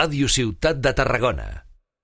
Radio Ciutat de Tarragona.